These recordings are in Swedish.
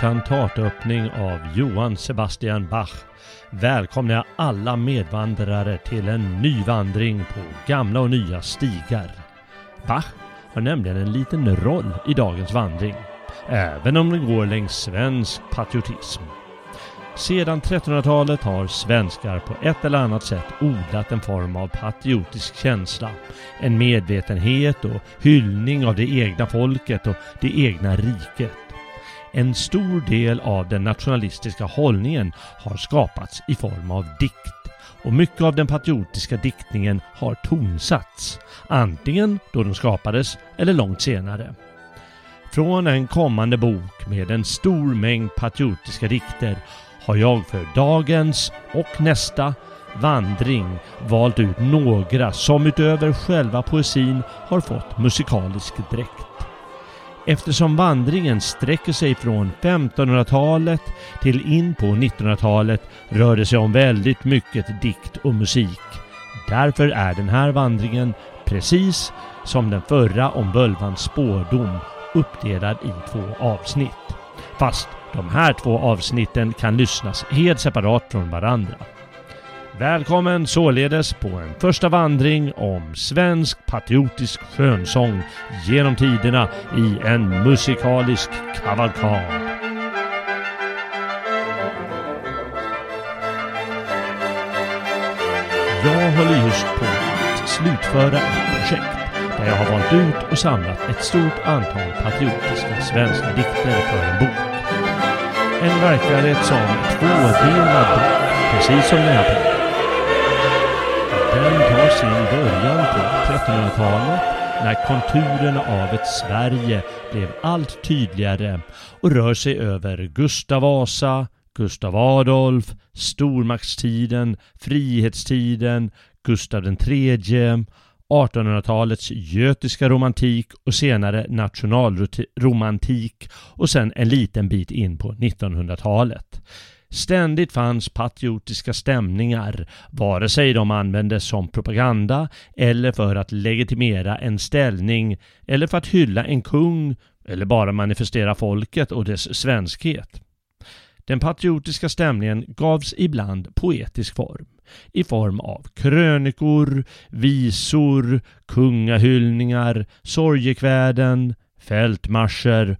kantatöppning av Johann Sebastian Bach välkomnar jag alla medvandrare till en ny vandring på gamla och nya stigar. Bach har nämligen en liten roll i dagens vandring, även om den går längs svensk patriotism. Sedan 1300-talet har svenskar på ett eller annat sätt odlat en form av patriotisk känsla. En medvetenhet och hyllning av det egna folket och det egna riket. En stor del av den nationalistiska hållningen har skapats i form av dikt och mycket av den patriotiska diktningen har tonsatts, antingen då de skapades eller långt senare. Från en kommande bok med en stor mängd patriotiska dikter har jag för dagens och nästa vandring valt ut några som utöver själva poesin har fått musikalisk dräkt. Eftersom vandringen sträcker sig från 1500-talet till in på 1900-talet rör det sig om väldigt mycket dikt och musik. Därför är den här vandringen, precis som den förra om völvans spårdom, uppdelad i två avsnitt. Fast de här två avsnitten kan lyssnas helt separat från varandra. Välkommen således på en första vandring om svensk patriotisk skönsång genom tiderna i en musikalisk kavalkad. Jag håller just på att slutföra ett projekt där jag har valt ut och samlat ett stort antal patriotiska svenska dikter för en bok. En verklighet som tvådelad bok, precis som den här boken. Den tar sin början på 1300-talet när konturerna av ett Sverige blev allt tydligare och rör sig över Gustav Vasa, Gustav Adolf, stormaktstiden, frihetstiden, Gustav III, 1800-talets götiska romantik och senare nationalromantik och sen en liten bit in på 1900-talet. Ständigt fanns patriotiska stämningar, vare sig de användes som propaganda eller för att legitimera en ställning eller för att hylla en kung eller bara manifestera folket och dess svenskhet. Den patriotiska stämningen gavs ibland poetisk form i form av krönikor, visor, kungahyllningar, sorgekväden, fältmarscher,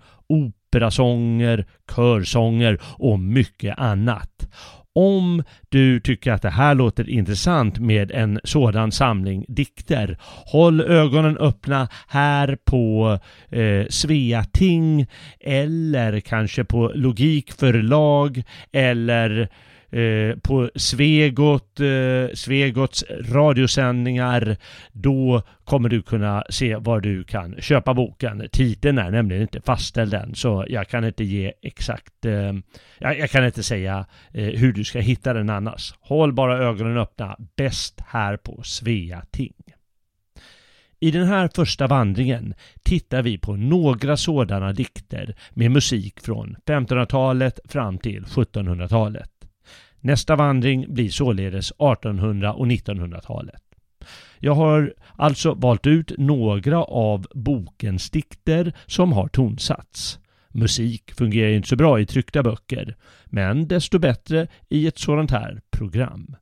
operasånger, körsånger och mycket annat. Om du tycker att det här låter intressant med en sådan samling dikter, håll ögonen öppna här på eh, Sveating eller kanske på Logik förlag eller Eh, på Svegot, eh, Svegots radiosändningar. Då kommer du kunna se var du kan köpa boken. Titeln är nämligen inte fastställd än så jag kan inte ge exakt, eh, jag, jag, kan inte säga eh, hur du ska hitta den annars. Håll bara ögonen öppna, bäst här på Svea ting. I den här första vandringen tittar vi på några sådana dikter med musik från 1500-talet fram till 1700-talet. Nästa vandring blir således 1800 och 1900-talet. Jag har alltså valt ut några av bokens dikter som har tonsats. Musik fungerar inte så bra i tryckta böcker, men desto bättre i ett sådant här program.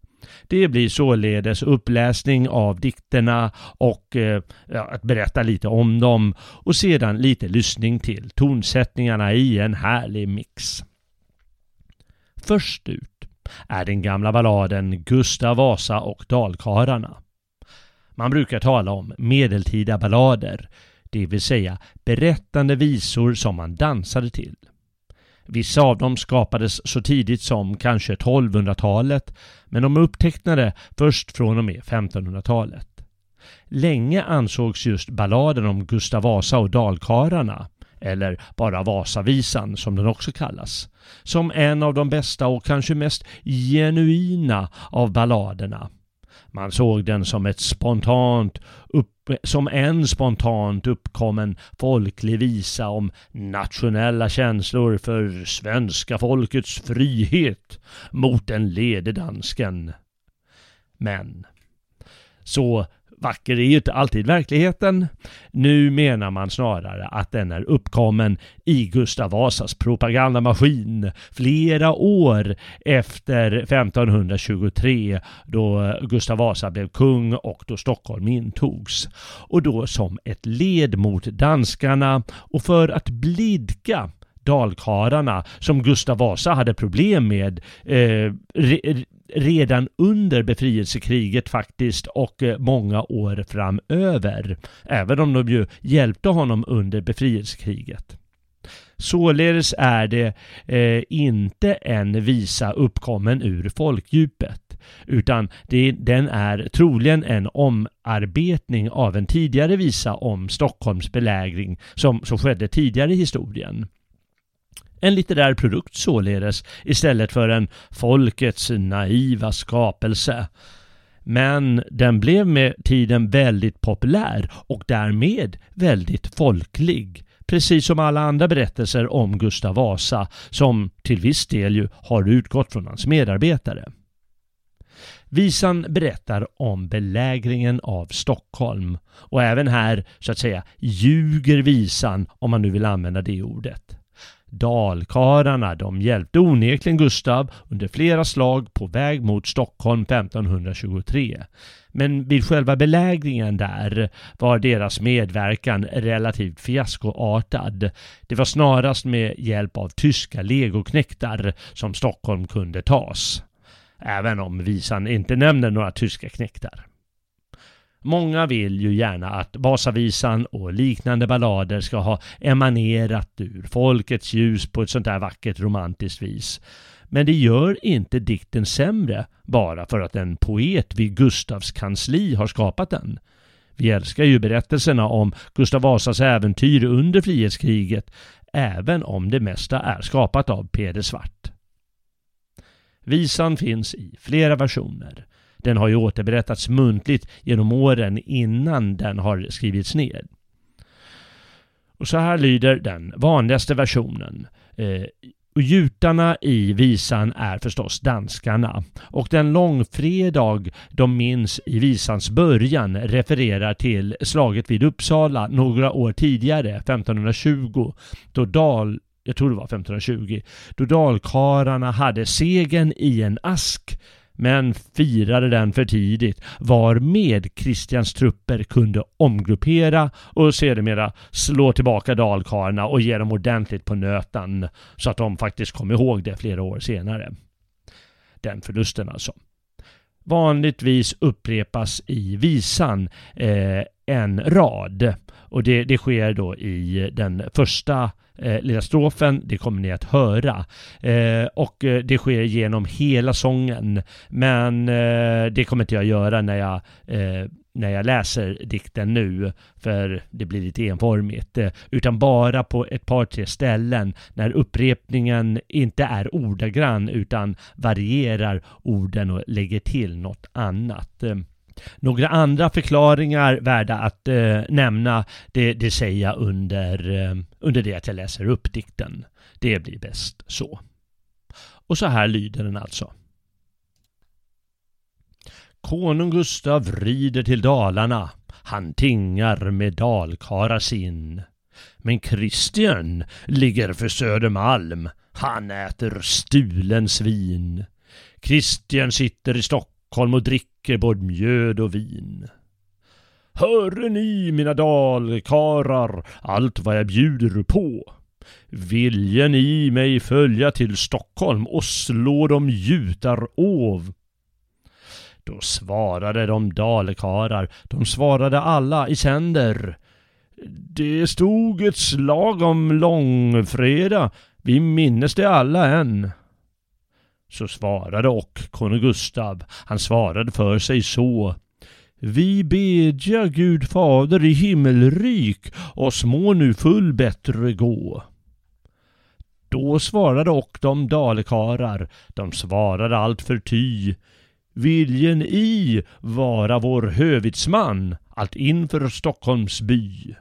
Det blir således uppläsning av dikterna och eh, att berätta lite om dem och sedan lite lyssning till tonsättningarna i en härlig mix. Först ut är den gamla balladen Gustav Vasa och dalkarlarna. Man brukar tala om medeltida ballader, det vill säga berättande visor som man dansade till. Vissa av dem skapades så tidigt som kanske 1200-talet, men de är upptecknade först från och med 1500-talet. Länge ansågs just balladen om Gustav Vasa och dalkarlarna eller bara Vasavisan som den också kallas, som en av de bästa och kanske mest genuina av balladerna. Man såg den som ett spontant upp, som en spontant uppkommen folklig visa om nationella känslor för svenska folkets frihet mot den lede dansken. Men så Vacker är ju inte alltid verkligheten. Nu menar man snarare att den är uppkommen i Gustav Vasas propagandamaskin flera år efter 1523 då Gustav Vasa blev kung och då Stockholm intogs. Och då som ett led mot danskarna och för att blidka dalkarlarna som Gustav Vasa hade problem med eh, redan under befrielsekriget faktiskt och eh, många år framöver. Även om de ju hjälpte honom under befrielsekriget. Således är det eh, inte en visa uppkommen ur folkdjupet utan det, den är troligen en omarbetning av en tidigare visa om Stockholms belägring som, som skedde tidigare i historien. En litterär produkt således, istället för en folkets naiva skapelse. Men den blev med tiden väldigt populär och därmed väldigt folklig. Precis som alla andra berättelser om Gustav Vasa som till viss del ju har utgått från hans medarbetare. Visan berättar om belägringen av Stockholm och även här så att säga ljuger visan om man nu vill använda det ordet. Dalkarlarna de hjälpte onekligen Gustav under flera slag på väg mot Stockholm 1523. Men vid själva belägringen där var deras medverkan relativt fiaskoartad. Det var snarast med hjälp av tyska legoknektar som Stockholm kunde tas. Även om visan inte nämner några tyska knektar. Många vill ju gärna att Vasavisan och liknande ballader ska ha emanerat ur folkets ljus på ett sånt där vackert romantiskt vis. Men det gör inte dikten sämre bara för att en poet vid Gustavs kansli har skapat den. Vi älskar ju berättelserna om Gustav Vasas äventyr under frihetskriget även om det mesta är skapat av Peder Svart. Visan finns i flera versioner. Den har ju återberättats muntligt genom åren innan den har skrivits ner. Och så här lyder den vanligaste versionen. Eh, och gjutarna i visan är förstås danskarna. Och den långfredag de minns i visans början refererar till slaget vid Uppsala några år tidigare, 1520, då Dal jag tror det var 1520, då dalkararna hade segern i en ask men firade den för tidigt var med Kristians trupper kunde omgruppera och sedermera slå tillbaka dalkarlarna och ge dem ordentligt på nöten så att de faktiskt kom ihåg det flera år senare. Den förlusten alltså. Vanligtvis upprepas i visan eh, en rad och det, det sker då i den första eh, lilla strofen, det kommer ni att höra. Eh, och eh, det sker genom hela sången. Men eh, det kommer inte jag göra när jag, eh, när jag läser dikten nu, för det blir lite enformigt. Eh, utan bara på ett par, tre ställen när upprepningen inte är ordagrann utan varierar orden och lägger till något annat. Eh, några andra förklaringar värda att eh, nämna, det, det säger jag under, eh, under det att jag läser upp dikten. Det blir bäst så. Och så här lyder den alltså. Konung Gustav rider till Dalarna, han tingar med dalkara sin. Men Kristian ligger för Södermalm, han äter stulen svin. Kristian sitter i Stockholm och dricker både mjöd och vin. Hörre ni, mina dalkarar, allt vad jag bjuder på. Viljen ni mig följa till Stockholm och slå dem ov? Då svarade de dalekarar, de svarade alla i sänder. Det stod ett slag om långfredag, vi minnes det alla än. Så svarade och konung Gustav, han svarade för sig så. Vi bedja Gud fader i himmelrik, oss må nu full bättre gå. Då svarade och de dalekarar, de svarade allt för ty. Viljen i vara vår hövitsman, allt inför Stockholms by.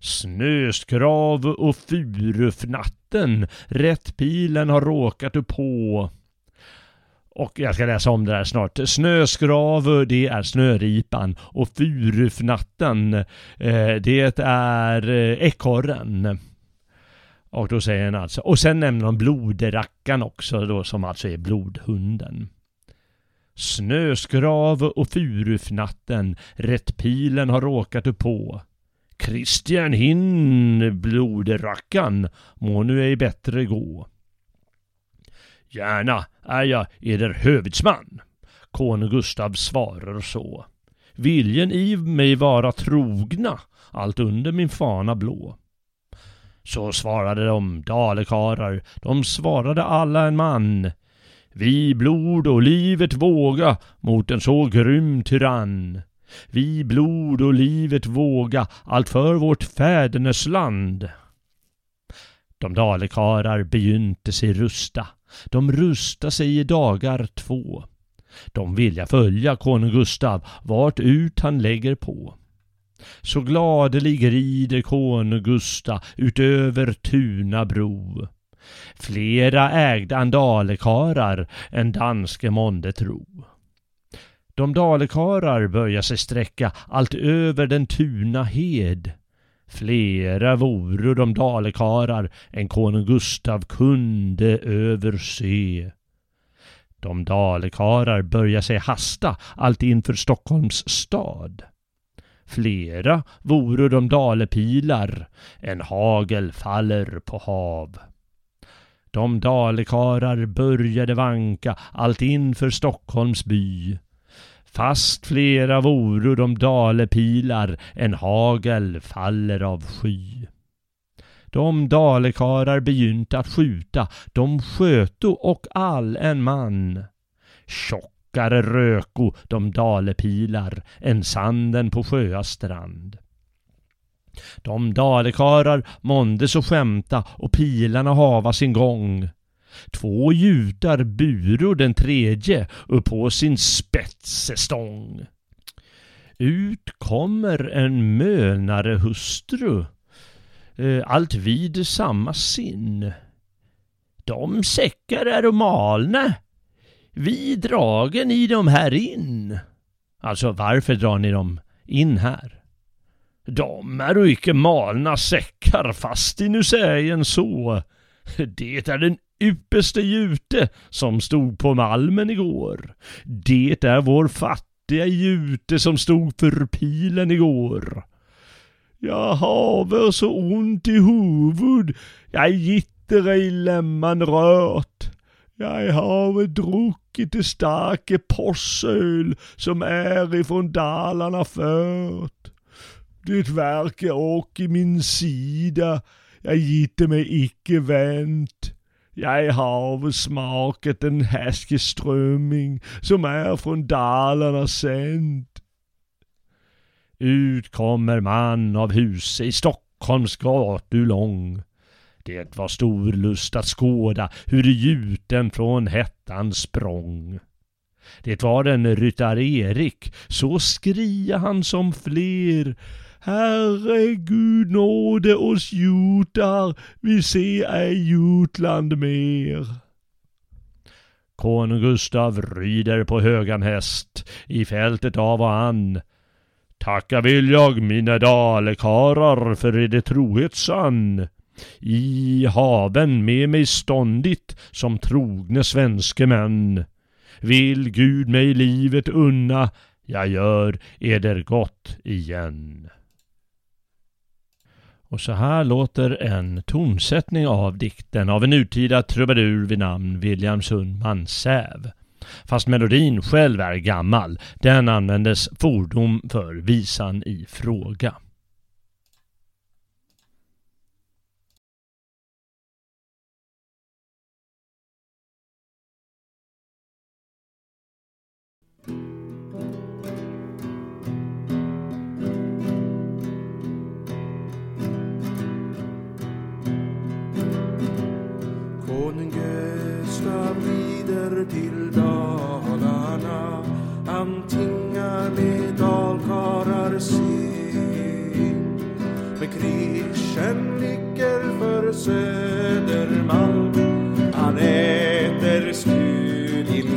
Snöskrav och furufnatten, rätt pilen har råkat på. Och jag ska läsa om det här snart. Snöskrav, det är snöripan. Och furufnatten, eh, det är eh, ekorren. Och då säger han alltså, och sen nämner de blodrackan också då som alltså är blodhunden. Snöskrav och furufnatten, rätt pilen har råkat uppå. på. Kristian hin, bloderackan, må nu ej bättre gå. Gärna är jag eder hövitsman. Konung Gustav svarar så. Viljen i mig vara trogna, allt under min fana blå. Så svarade de dalekarar, de svarade alla en man. Vi blod och livet våga mot en så grym tyrann. Vi blod och livet våga allt för vårt fädernesland. De dalekarar begynte sig rusta. De rusta sig i dagar två. De vilja följa konung Gustav vart ut han lägger på. Så gladelig rider konung Gustav utöver Tuna bro. Flera ägde andalekarar än danske månde tro. De dalekarar börja sig sträcka allt över den Tuna hed. Flera voro de dalekarar än konung Gustav kunde överse. De dalekarar börja sig hasta allt inför Stockholms stad. Flera voro de dalepilar, en hagel faller på hav. De dalekarar började vanka allt inför Stockholms by. Fast flera voro de dalepilar, en hagel faller av sky. De dalekarar begynte att skjuta, de sköto och all en man. Tjockare röko de dalepilar än sanden på sjöas strand. De dalekarar månde så skämta och pilarna hava sin gång. Två judar buro den tredje upp på sin spetsestång. Ut kommer en mönare hustru, eh, allt vid samma sin. De säckar är malna, vi dragen i dem här in. Alltså varför drar ni dem in här? De är icke malna säckar fast i nu sägen så. Det är den ypperste jute som stod på malmen igår. Det är vår fattiga jute som stod för pilen igår. Jag haver så ont i huvud, jag gitter ej lämman rört. Jag haver druckit det starke possöl som är ifrån Dalarna fört. Det verkar och i min sida, jag gitter mig icke vänt. Jag har smaket en häskeströmming som är från Dalarna sänd. Ut kommer man av huset i Stockholms gatu lång. Det var stor lust att skåda hur gjuten från hettan språng. Det var en ryttare Erik, så skria han som fler Herregud nåde oss jutar, vi se ej Jutland mer. Konung Gustav rider på högan häst, i fältet av och an. Tacka vill jag mina dalekarar för eder trohet sann. I haven med mig ståndigt som trogne svenske män. Vill Gud mig livet unna, jag gör eder gott igen. Och så här låter en tonsättning av dikten av en nutida trubadur vid namn William Sundman Säv. Fast melodin själv är gammal, den användes fordom för visan i fråga.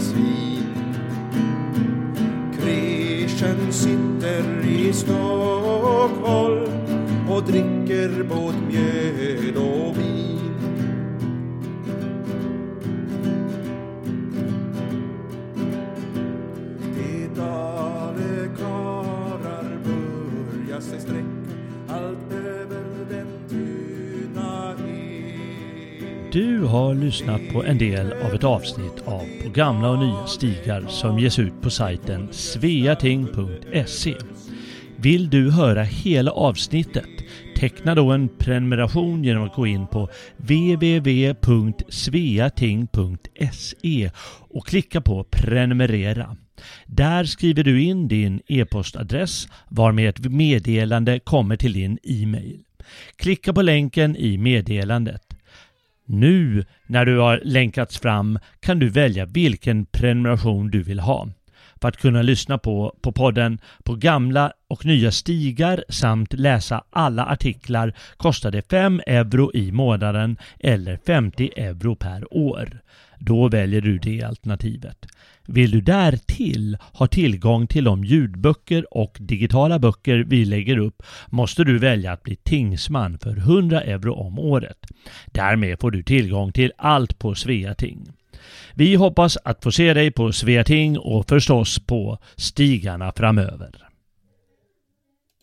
finns. Kreschen sitter i Stockholm och dricker både mjöd och vin. Har lyssnat på en del av ett avsnitt av På gamla och nya stigar som ges ut på sajten sveating.se. Vill du höra hela avsnittet? Teckna då en prenumeration genom att gå in på www.sveating.se och klicka på prenumerera. Där skriver du in din e-postadress varmed ett meddelande kommer till din e-mail. Klicka på länken i meddelandet. Nu när du har länkats fram kan du välja vilken prenumeration du vill ha. För att kunna lyssna på, på podden på gamla och nya stigar samt läsa alla artiklar kostar det 5 euro i månaden eller 50 euro per år. Då väljer du det alternativet. Vill du därtill ha tillgång till de ljudböcker och digitala böcker vi lägger upp måste du välja att bli tingsman för 100 euro om året. Därmed får du tillgång till allt på Sveating. Vi hoppas att få se dig på Sveating och förstås på stigarna framöver.